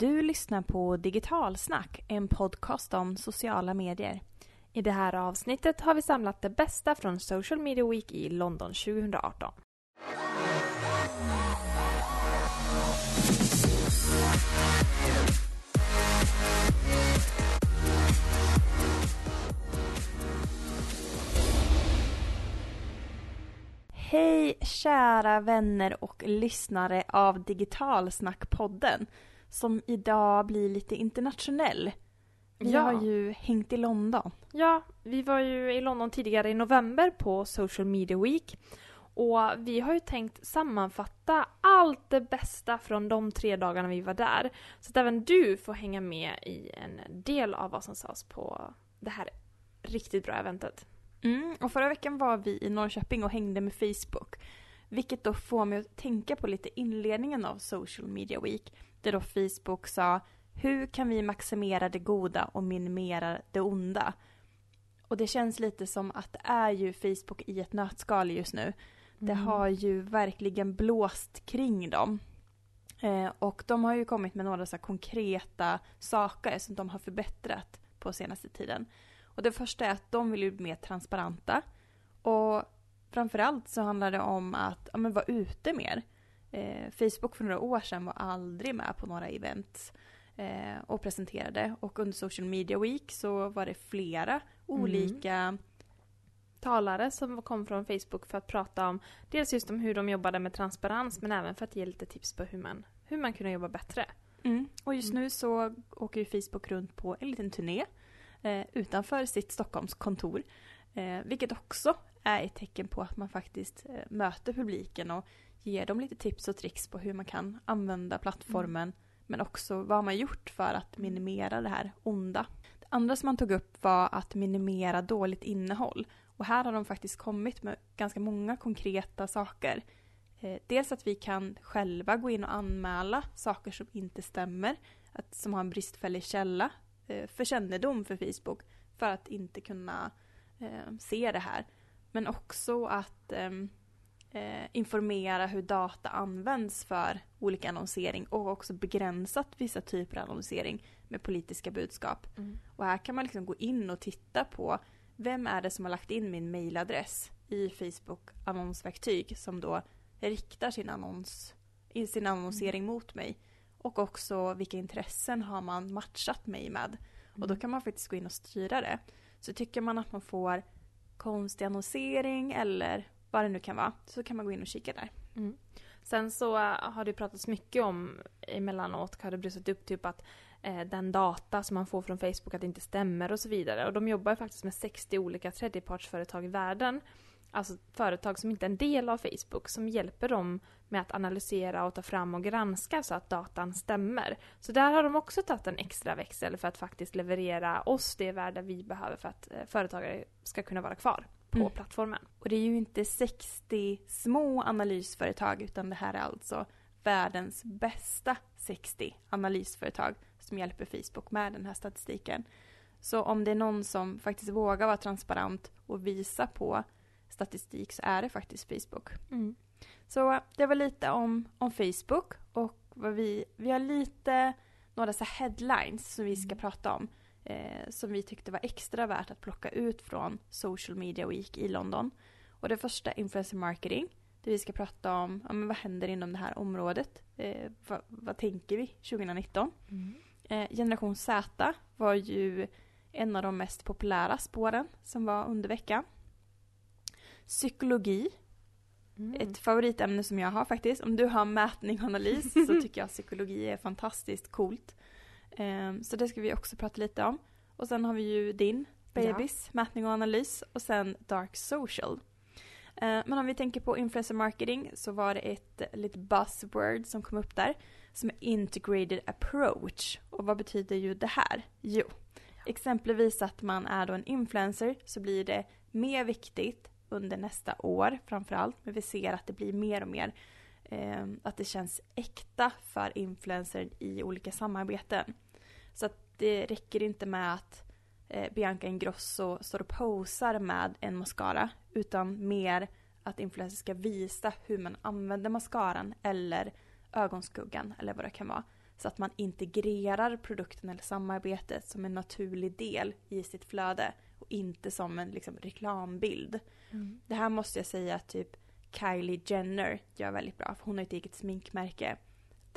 Du lyssnar på Digitalsnack, en podcast om sociala medier. I det här avsnittet har vi samlat det bästa från Social Media Week i London 2018. Hej kära vänner och lyssnare av Digitalsnackpodden som idag blir lite internationell. Vi Ja. har ju hängt i London. Ja, vi var ju i London tidigare i november på Social Media Week. Och vi har ju tänkt sammanfatta allt det bästa från de tre dagarna vi var där. Så att även du får hänga med i en del av vad som sades på det här riktigt bra eventet. Mm, och förra veckan var vi i Norrköping och hängde med Facebook. Vilket då får mig att tänka på lite inledningen av Social Media Week. Där då Facebook sa Hur kan vi maximera det goda och minimera det onda? Och det känns lite som att det är ju Facebook i ett nötskal just nu. Det Mm. har ju verkligen blåst kring dem. Eh, och de har ju kommit med några så konkreta saker som de har förbättrat på senaste tiden. Och det första är att de vill ju bli mer transparenta. Och framförallt så handlar det om att ja, men vara ute mer. Eh, Facebook för några år sedan var aldrig med på några event eh, och presenterade. Och under Social Media Week så var det flera olika talare som kom från Facebook för att prata om dels just om hur de jobbade med transparens men även för att ge lite tips på hur man, hur man kunde jobba bättre. Mm. Och just nu så åker ju Facebook runt på en liten turné eh, utanför sitt Stockholmskontor. Eh, vilket också är ett tecken på att man faktiskt eh, möter publiken och ger dem lite tips och tricks på hur man kan använda plattformen men också vad man gjort för att minimera det här onda. Det andra som man tog upp var att minimera dåligt innehåll. Och här har de faktiskt kommit med ganska många konkreta saker. Eh, dels att vi kan själva gå in och anmäla saker som inte stämmer, att, som har en bristfällig källa eh, för kännedom för Facebook för att inte kunna eh, se det här. Men också att ehm, eh, informera hur data används för olika annonsering och också begränsat vissa typer av annonsering med politiska budskap. Och här kan man liksom gå in och titta på vem är det som har lagt in min mailadress i Facebook annonsverktyg som då riktar sin, annons, sin annonsering mot mig. Och också vilka intressen har man matchat mig med. Och då kan man faktiskt gå in och styra det. Så tycker man att man får konstig annonsering eller vad det nu kan vara så kan man gå in och kika där. Mm. Sen så äh, har det pratats mycket om emellanåt har det brussat upp typ att eh, den data som man får från Facebook att det inte stämmer och så vidare. Och de jobbar faktiskt med 60 olika tredjepartsföretag i världen. Alltså företag som inte är en del av Facebook som hjälper dem med att analysera och ta fram och granska så att datan stämmer. Så där har de också tagit en extra växel för att faktiskt leverera oss det värde vi behöver för att eh, företagare ska kunna vara kvar på Mm. plattformen. Och det är ju inte 60 små analysföretag utan det här är alltså världens bästa 60 analysföretag som hjälper Facebook med den här statistiken. Så om det är någon som faktiskt vågar vara transparent och visa på statistik så är det faktiskt Facebook. Så det var lite om, om Facebook och vad vi, vi har lite några så headlines som vi ska prata om. Eh, som vi tyckte var extra värt att plocka ut från Social Media Week i London. Och det första är influencer marketing. Där vi ska prata om ja, men vad händer inom det här området. Eh, vad, vad tänker vi 2019? Eh, Generation Z var ju en av de mest populära spåren som var under veckan. Psykologi Mm. ett favoritämne som jag har faktiskt. Om du har mätning och analys så tycker jag psykologi är fantastiskt coolt. Ehm, så det ska vi också prata lite om. Och sen har vi ju din babys, mätning och analys. Och sen dark social. Ehm, men om vi tänker på influencer marketing så var det ett litet buzzword som kom upp där. Som är integrated approach. Och vad betyder ju det här? Jo, exempelvis att man är då en influencer så blir det mer viktigt under nästa år framförallt. Men vi ser att det blir mer och mer eh, att det känns äkta för influencers i olika samarbeten. Så att det räcker inte med att eh, Bianca Ingrosso står och posar med en mascara utan mer att influencers ska visa hur man använder mascaran eller ögonskuggan eller vad det kan vara. Så att man integrerar produkten eller samarbetet som en naturlig del i sitt flöde och inte som en liksom, reklambild. Mm. Det här måste jag säga att typ Kylie Jenner gör väldigt bra. För hon har ett eget sminkmärke.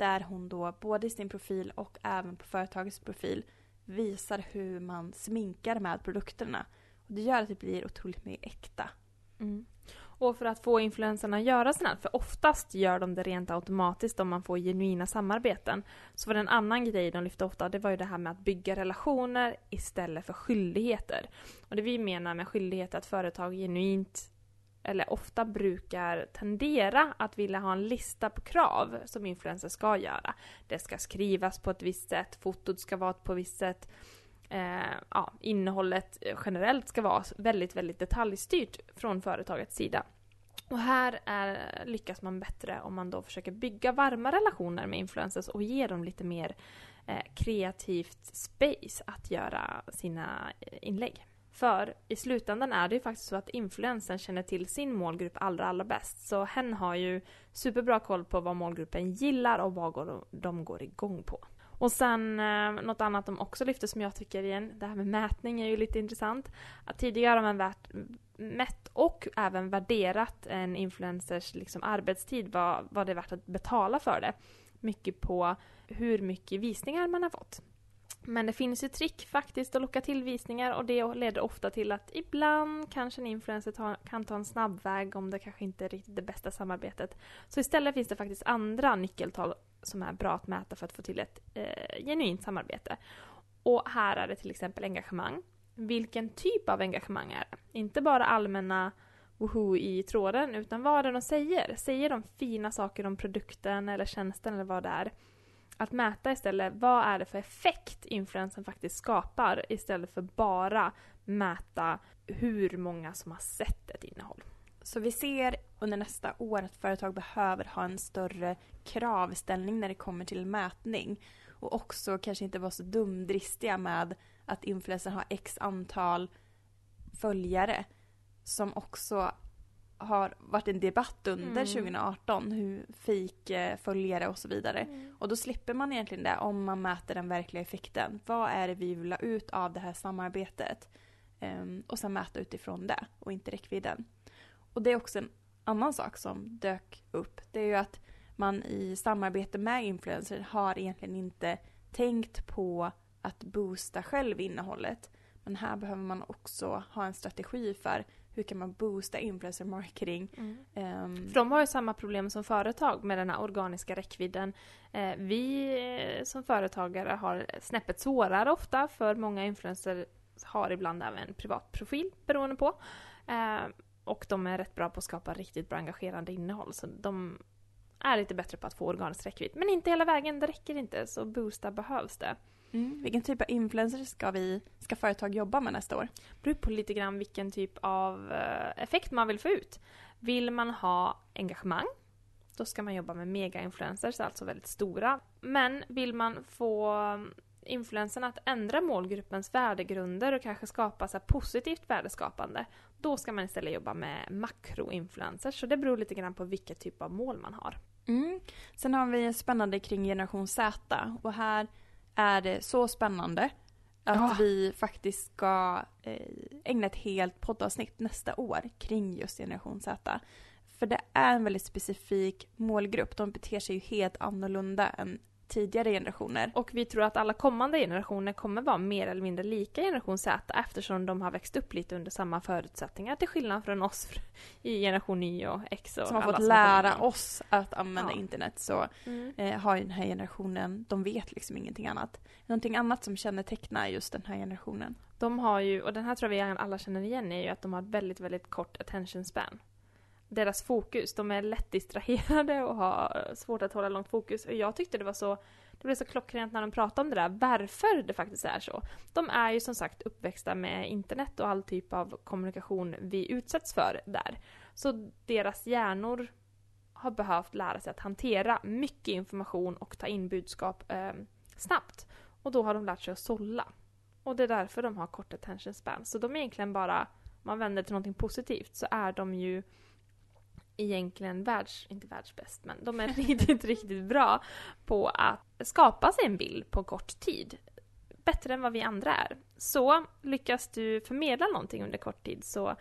Där hon då både i sin profil och även på företagets profil visar hur man sminkar med produkterna. Och det gör att det blir otroligt mer äkta. Mm. Och för att få influenserna att göra sådant, för oftast gör de det rent automatiskt om man får genuina samarbeten. Så var det en annan grej de lyfte ofta, det var ju det här med att bygga relationer istället för skyldigheter. Och det vi menar med skyldighet är att företag genuint eller ofta brukar tendera att vilja ha en lista på krav som influencers ska göra. Det ska skrivas på ett visst sätt, fotot ska vara på ett visst sätt. Eh, ja, innehållet generellt ska vara väldigt, väldigt detaljstyrt från företagets sida. Och här är, lyckas man bättre om man då försöker bygga varma relationer med influencers och ge dem lite mer eh, kreativt space att göra sina eh, inlägg. För i slutändan är det ju faktiskt så att influensen känner till sin målgrupp allra, allra bäst. Så hen har ju superbra koll på vad målgruppen gillar och vad de går igång på. Och sen eh, något annat de också lyfter som jag tycker igen, det här med mätning är ju lite intressant. Att tidigare har man värt, mätt och även värderat en influencers liksom, arbetstid, vad, vad det är värt att betala för det. Mycket på hur mycket visningar man har fått. Men det finns ju trick faktiskt att locka till visningar och det leder ofta till att ibland kanske en influencer ta, kan ta en snabbväg om det kanske inte är riktigt det bästa samarbetet. Så istället finns det faktiskt andra nyckeltal som är bra att mäta för att få till ett eh, genuint samarbete. Och här är det till exempel engagemang. Vilken typ av engagemang är det? Inte bara allmänna woho i tråden, utan vad är det de säger? Säger de fina saker om produkten eller tjänsten eller vad det är? Att mäta istället, vad är det för effekt influensen faktiskt skapar istället för bara mäta hur många som har sett ett innehåll. Så vi ser under nästa år att företag behöver ha en större kravställning när det kommer till mätning. Och också kanske inte vara så dumdristiga med att influencern har x antal följare. Som också har varit en debatt under mm. 2018, hur fejkföljare och så vidare. Mm. Och då slipper man egentligen det om man mäter den verkliga effekten. Vad är det vi vill ha ut av det här samarbetet? Um, och sen mäta utifrån det och inte räckvidden. Och det är också en annan sak som dök upp. Det är ju att man i samarbete med influencers har egentligen inte tänkt på att boosta själv innehållet. Men här behöver man också ha en strategi för hur kan man boosta influencer marketing. Mm. Um, För de har ju samma problem som företag med den här organiska räckvidden. Eh, vi eh, som företagare har snäppet svårare ofta för många influencers har ibland även privat profil beroende på. Eh, och de är rätt bra på att skapa riktigt bra engagerande innehåll. Så de är lite bättre på att få organisk räckvidd. Men inte hela vägen, det räcker inte. Så boosta behövs det. Mm. Vilken typ av influencers ska, vi, ska företag jobba med nästa år? Det beror på lite grann vilken typ av eh, effekt man vill få ut. Vill man ha engagemang, då ska man jobba med mega-influencers, alltså väldigt stora. Men vill man få influenserna att ändra målgruppens värdegrunder och kanske skapa så positivt värdeskapande, då ska man istället jobba med makroinfluencers. Så det beror lite grann på vilket typ av mål man har. Mm. Sen har vi spännande kring generation Z och här är det så spännande att ja. vi faktiskt ska eh, ägna ett helt poddavsnitt nästa år kring just generation Z. För det är en väldigt specifik målgrupp. De beter sig ju helt annorlunda än tidigare generationer. Och vi tror att alla kommande generationer kommer vara mer eller mindre lika generation Z eftersom de har växt upp lite under samma förutsättningar till skillnad från oss i generation Y och X och Som har fått som lära oss att använda ja. internet så mm. eh, har ju den här generationen, de vet liksom ingenting annat. Någonting annat som kännetecknar just den här generationen. De har ju, och den här tror jag vi alla känner igen, är ju att de har ett väldigt, väldigt kort attention span deras fokus. De är lätt distraherade och har svårt att hålla långt fokus. Och jag tyckte det var så det blev så klockrent när de pratade om det där, varför det faktiskt är så. De är ju som sagt uppväxta med internet och all typ av kommunikation vi utsätts för där. Så deras hjärnor har behövt lära sig att hantera mycket information och ta in budskap eh, snabbt. Och då har de lärt sig att sålla. Och det är därför de har kort attention span. Så de är egentligen bara, om man vänder till någonting positivt, så är de ju egentligen världs, inte världsbäst, men de är riktigt, riktigt bra på att skapa sig en bild på kort tid. Bättre än vad vi andra är. Så lyckas du förmedla någonting under kort tid så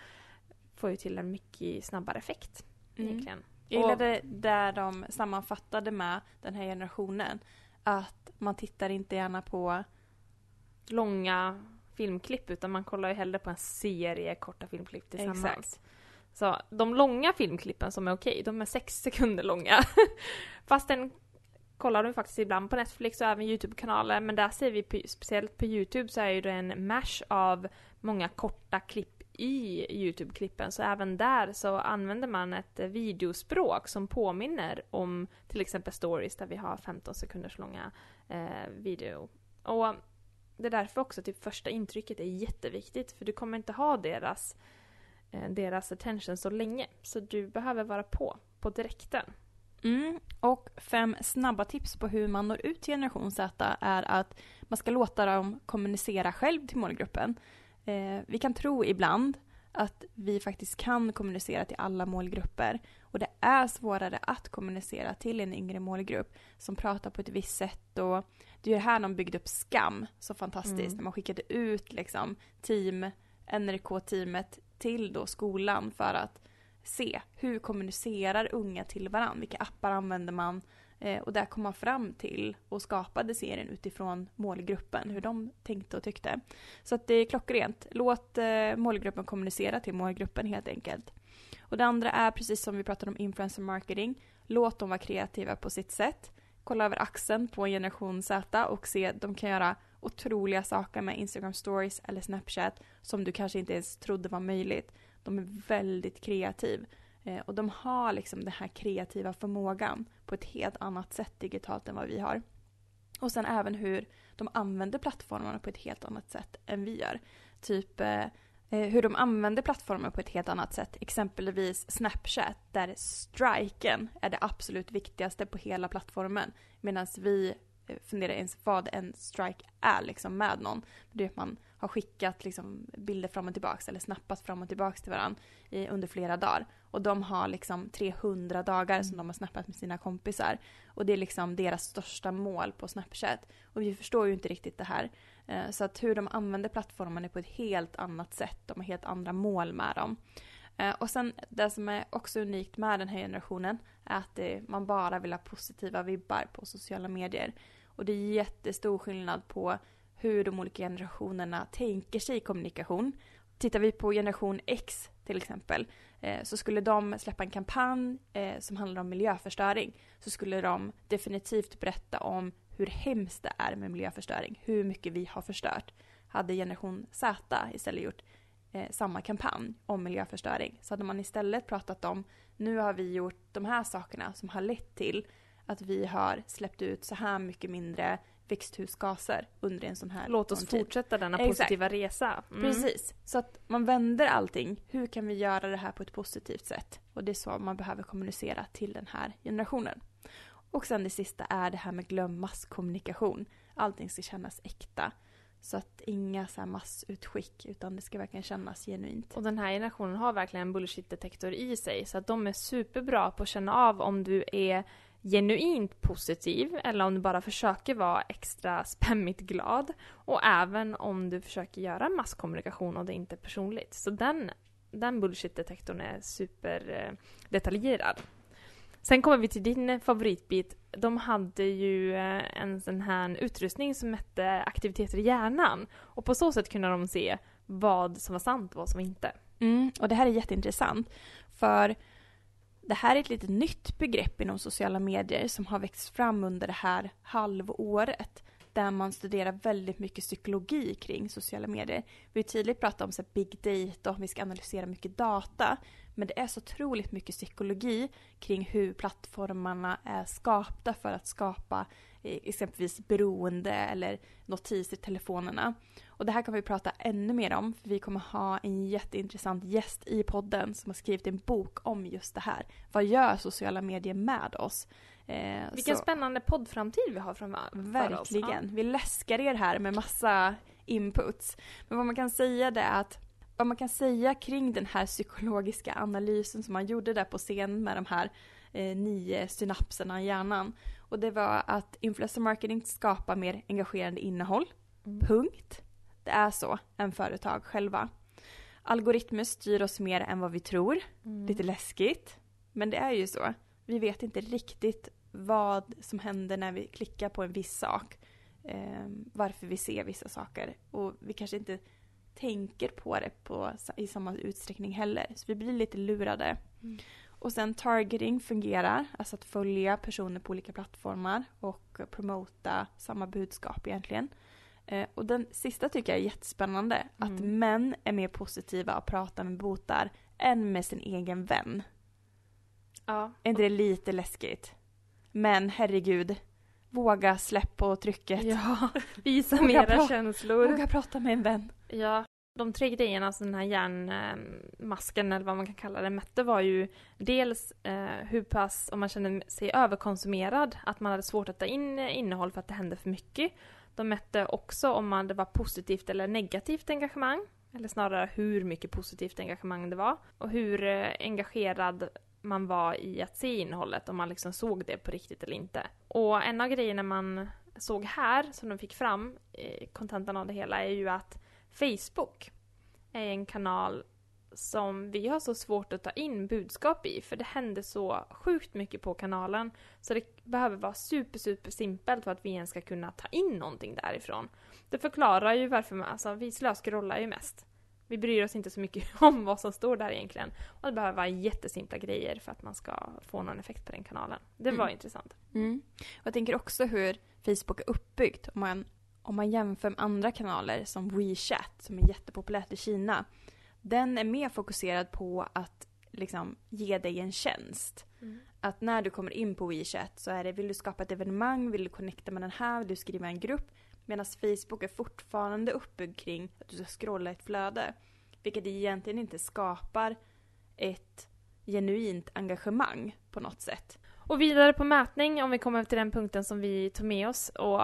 får du till en mycket snabbare effekt. Mm. Egentligen. Jag gillade där de sammanfattade med den här generationen att man tittar inte gärna på långa filmklipp utan man kollar ju hellre på en serie korta filmklipp tillsammans. Exakt. Så de långa filmklippen som är okej, de är sex sekunder långa. Fast den kollar de faktiskt ibland på Netflix och även Youtube-kanaler men där ser vi, på, speciellt på Youtube så är ju det en mash av många korta klipp i Youtube-klippen så även där så använder man ett videospråk som påminner om till exempel stories där vi har 15 sekunders långa eh, video. Och det är därför också typ första intrycket är jätteviktigt för du kommer inte ha deras, eh, deras attention så länge. Så du behöver vara på, på direkten. Mm. Och fem snabba tips på hur man når ut till generation Z är att man ska låta dem kommunicera själv till målgruppen. Eh, vi kan tro ibland att vi faktiskt kan kommunicera till alla målgrupper och det är svårare att kommunicera till en yngre målgrupp som pratar på ett visst sätt och det är ju här de byggde upp Skam så fantastiskt Mm. när man skickade ut liksom team, NRK-teamet till då skolan för att se hur kommunicerar unga till varandra, vilka appar använder man eh, och där kom man fram till och skapade serien utifrån målgruppen, hur de tänkte och tyckte. Så att det är klockrent. Låt eh, målgruppen kommunicera till målgruppen helt enkelt. Och det andra är precis som vi pratade om influencer marketing. Låt dem vara kreativa på sitt sätt. Kolla över axeln på generation Z och se att de kan göra otroliga saker med Instagram stories eller Snapchat som du kanske inte ens trodde var möjligt. De är väldigt kreativa. Eh, och de har liksom den här kreativa förmågan på ett helt annat sätt digitalt än vad vi har. Och sen även hur de använder plattformarna på ett helt annat sätt än vi gör. Typ eh, eh hur de använder plattformen på ett helt annat sätt. Exempelvis Snapchat där striken är det absolut viktigaste på hela plattformen. Medan vi fundera ens vad en strike är liksom med någon. Det är att man har skickat liksom bilder fram och tillbaks eller snappat fram och tillbaks till varandra i, under flera dagar. Och de har liksom 300 dagar som de har snappat med sina kompisar. Och det är liksom deras största mål på Snapchat. Och vi förstår ju inte riktigt det här. Eh, så att hur de använder plattformen är på ett helt annat sätt. De har helt andra mål med dem. Eh, och sen det som är också unikt med den här generationen är att eh, man bara vill ha positiva vibbar på sociala medier. Och det är jättestor skillnad på hur de olika generationerna tänker sig kommunikation. Tittar vi på generation X till exempel eh, så skulle de släppa en kampanj eh, som handlar om miljöförstöring så skulle de definitivt berätta om hur hemskt det är med miljöförstöring, hur mycket vi har förstört. Hade generation Z istället gjort eh, samma kampanj om miljöförstöring så hade man istället pratat om nu har vi gjort de här sakerna som har lett till att vi har släppt ut så här mycket mindre växthusgaser under en sån här Låt oss fortsätta denna Exakt. positiva resa. Mm. Precis. Så att man vänder allting. Hur kan vi göra det här på ett positivt sätt? Och det är så man behöver kommunicera till den här generationen. Och sen det sista är det här med glöm masskommunikation. Allting ska kännas äkta. Så att inga så här massutskick utan det ska verkligen kännas genuint. Och den här generationen har verkligen en bullshit-detektor i sig så att de är superbra på att känna av om du är genuint positiv eller om du bara försöker vara extra spämmigt glad. Och även om du försöker göra masskommunikation och det inte är personligt. Så den, den bullshit-detektorn är superdetaljerad. Sen kommer vi till din favoritbit. De hade ju eh, en sån här utrustning som mätte aktiviteter i hjärnan. Och på så sätt kunde de se vad som var sant och vad som inte. Mm, och det här är jätteintressant. För det här är ett lite nytt begrepp inom sociala medier som har växt fram under det här halvåret. Där man studerar väldigt mycket psykologi kring sociala medier. Vi har tydligt pratat om så big data och vi ska analysera mycket data. Men det är så otroligt mycket psykologi kring hur plattformarna är skapta för att skapa eh, exempelvis beroende eller notiser i telefonerna. Och det här kan vi prata ännu mer om för vi kommer ha en jätteintressant gäst i podden som har skrivit en bok om just det här. Vad gör sociala medier med oss? Eh, Vilken så- spännande poddframtid vi har framför oss. Verkligen. Vi läskar er här med massa inputs. Men vad man kan säga det är att vad man kan säga kring den här psykologiska analysen som man gjorde där på scen med de här eh, nio synapserna i hjärnan. Och det var att influencer marketing skapar mer engagerande innehåll. Mm. Punkt. Det är så än företag själva. Algoritmer styr oss mer än vad vi tror. Mm. Lite läskigt. Men det är ju så. Vi vet inte riktigt vad som händer när vi klickar på en viss sak. Eh, varför vi ser vissa saker. Och vi kanske inte tänker på det på, i samma utsträckning heller. Så vi blir lite lurade. Mm. Och sen targeting fungerar, alltså att följa personer på olika plattformar och promota samma budskap egentligen. Eh, och den sista tycker jag är jättespännande. Att Mm. män är mer positiva att prata med botar än med sin egen vän. Ja. Är inte det lite läskigt? Men herregud, våga släpp på trycket. Ja, visa mera känslor. Våga prata med en vän. Ja, de tre grejerna som den här järnmasken eller vad man kan kalla det mätte var ju dels eh, hur pass, om man kände sig överkonsumerad, att man hade svårt att ta in eh, innehåll för att det hände för mycket. De mätte också om man, det var positivt eller negativt engagemang, eller snarare hur mycket positivt engagemang det var, och hur eh, engagerad man var i att se innehållet, om man liksom såg det på riktigt eller inte. Och en av grejerna man såg här, som de fick fram, eh, kontentan av det hela, är ju att Facebook är en kanal som vi har så svårt att ta in budskap i för det händer så sjukt mycket på kanalen så det behöver vara super super simpelt för att vi ens ska kunna ta in någonting därifrån. Det förklarar ju varför man, alltså vi slöscrollar ju mest. Vi bryr oss inte så mycket om vad som står där egentligen. Och det behöver vara jättesimpla grejer för att man ska få någon effekt på den kanalen. Det var Mm. intressant. Mm. Jag tänker också hur Facebook är uppbyggt. Om man, om man jämför med andra kanaler som WeChat som är jättepopulärt i Kina. Den är mer fokuserad på att liksom, ge dig en tjänst. Att när du kommer in på WeChat så är det vill du skapa ett evenemang, vill du connecta med den här, vill du skriva en grupp. Medan Facebook är fortfarande uppbyggd kring att du ska scrolla ett flöde. Vilket egentligen inte skapar ett genuint engagemang på något sätt. Och vidare på mätning, om vi kommer till den punkten som vi tog med oss och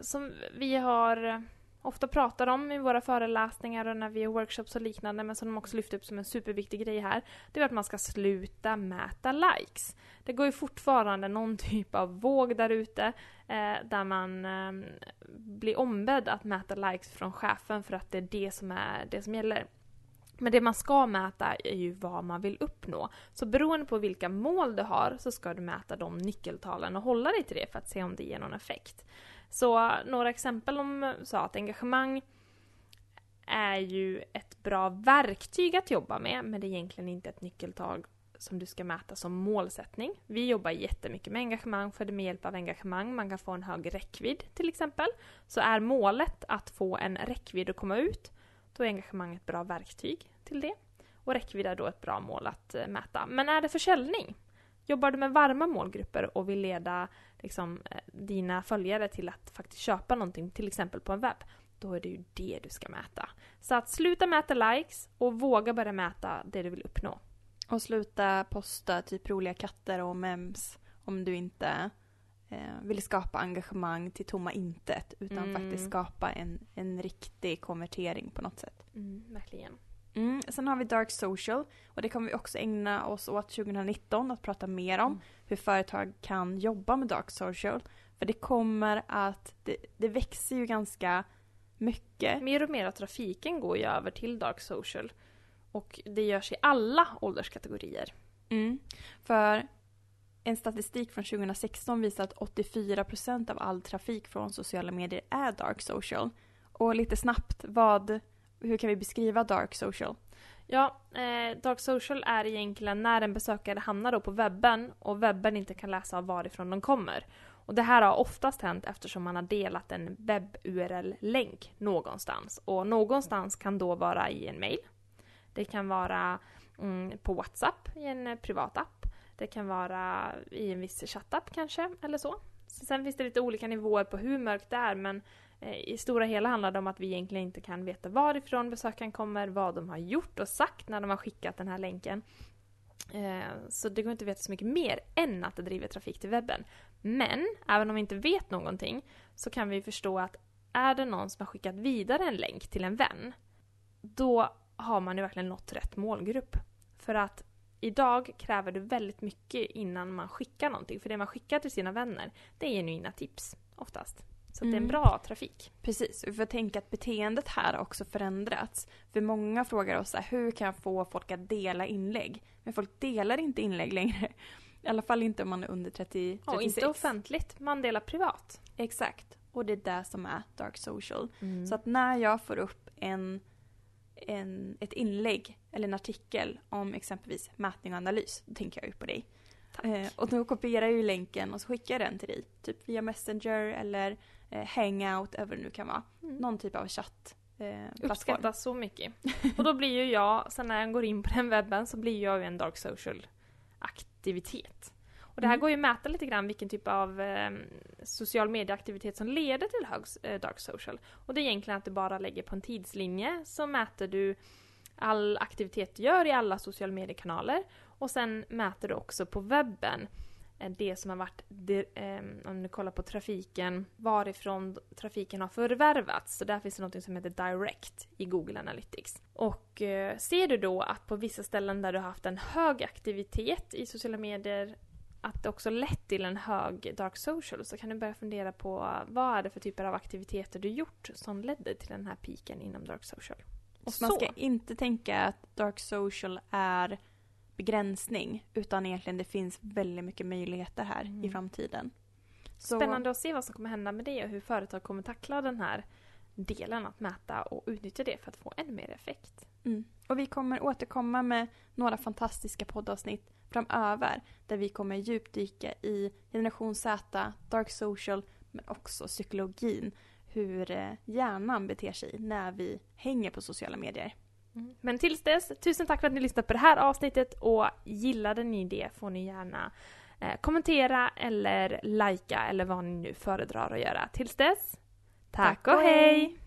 som vi har ofta pratar om i våra föreläsningar och när vi har workshops och liknande, men som de också lyfter upp som en superviktig grej här, det är att man ska sluta mäta likes. Det går ju fortfarande någon typ av våg där ute eh, där man eh, blir ombedd att mäta likes från chefen för att det är det som är det som gäller. Men det man ska mäta är ju vad man vill uppnå. Så beroende på vilka mål du har så ska du mäta de nyckeltalen och hålla dig till det för att se om det ger någon effekt. Så några exempel om sa att engagemang är ju ett bra verktyg att jobba med men det är egentligen inte ett nyckeltal som du ska mäta som målsättning. Vi jobbar jättemycket med engagemang för det med hjälp av engagemang man kan få en hög räckvidd till exempel. Så är målet att få en räckvidd och komma ut då är engagemang ett bra verktyg till det. Och räckvidd är då ett bra mål att eh, mäta. Men är det försäljning? Jobbar du med varma målgrupper och vill leda liksom, eh, dina följare till att faktiskt köpa någonting, till exempel på en webb, då är det ju det du ska mäta. Så att sluta mäta likes och våga börja mäta det du vill uppnå. Och sluta posta typ roliga katter och memes om du inte eh, vill skapa engagemang till tomma intet utan Mm. faktiskt skapa en, en riktig konvertering på något sätt. Mm, verkligen. Mm. Sen har vi Dark Social och det kommer vi också ägna oss åt 2019 att prata mer om Mm. hur företag kan jobba med Dark Social. För det kommer att, det, det växer ju ganska mycket. Mer och mer av trafiken går ju över till dark social. Och det görs i alla ålderskategorier. Mm. För en statistik från 2016 visar att 84% av all trafik från sociala medier är dark social. Och lite snabbt, vad, hur kan vi beskriva dark social? Ja, eh, Dark Social är egentligen när en besökare hamnar då på webben och webben inte kan läsa varifrån de kommer. Och det här har oftast hänt eftersom man har delat en webb-URL-länk någonstans. Och någonstans kan då vara i en mail. Det kan vara mm, på WhatsApp i en eh, privat app. Det kan vara i en viss chattapp kanske, eller så. Så Sen finns det lite olika nivåer på hur mörkt det är, men Eh, i stora hela handlar det om att vi egentligen inte kan veta varifrån besökaren kommer, vad de har gjort och sagt när de har skickat den här länken. Eh, så det går inte att veta så mycket mer än att det driver trafik till webben. Men även om vi inte vet någonting så kan vi förstå att är det någon som har skickat vidare en länk till en vän, då har man ju verkligen nått rätt målgrupp. För att idag kräver det väldigt mycket innan man skickar någonting. För det man skickar till sina vänner, det är genuina tips oftast. Så mm. det är en mm. bra trafik. Precis, vi får tänka att beteendet här har också förändrats. För många frågar oss här, hur kan jag få folk att dela inlägg? Men folk delar inte inlägg längre. I alla fall inte om man är under 30, 36. Och inte offentligt, man delar privat. Exakt. Och det är det som är dark social. Mm. Så att när jag får upp en, en, ett inlägg eller en artikel om exempelvis mätning och analys, då tänker jag ju på dig. Eh, och då kopierar jag ju länken och så skickar jag den till dig. Typ via Messenger eller Hangout, eller vad det nu kan vara. Mm. Någon typ av chatt. Eh, Uppskattas så mycket. Och då blir ju jag, sen när jag går in på den webben så blir jag ju en dark social aktivitet. Och det här mm. går ju att mäta lite grann vilken typ av eh, social medieaktivitet som leder till hög eh, dark social. Och det är egentligen att du bara lägger på en tidslinje så mäter du all aktivitet du gör i alla social mediekanaler och sen mäter du också på webben eh, det som har varit, eh, om du kollar på trafiken, varifrån trafiken har förvärvats. Så där finns det något som heter Direct i Google Analytics. Och eh, ser du då att på vissa ställen där du har haft en hög aktivitet i sociala medier att det också lett till en hög dark social så kan du börja fundera på vad är det för typer av aktiviteter du gjort som ledde till den här piken inom dark social. Och så. man ska inte tänka att dark social är begränsning utan egentligen det finns väldigt mycket möjligheter här mm. i framtiden. Så... Spännande att se vad som kommer hända med det och hur företag kommer tackla den här delen att mäta och utnyttja det för att få ännu mer effekt. Mm. Och vi kommer återkomma med några fantastiska poddavsnitt framöver där vi kommer djupdyka i generation Z, dark social men också psykologin. Hur eh, hjärnan beter sig när vi hänger på sociala medier. Mm. Men tills dess, tusen tack för att ni lyssnade på det här avsnittet och gillade ni det får ni gärna eh, kommentera eller likea eller vad ni nu föredrar att göra. Tills dess, tack, tack och hej!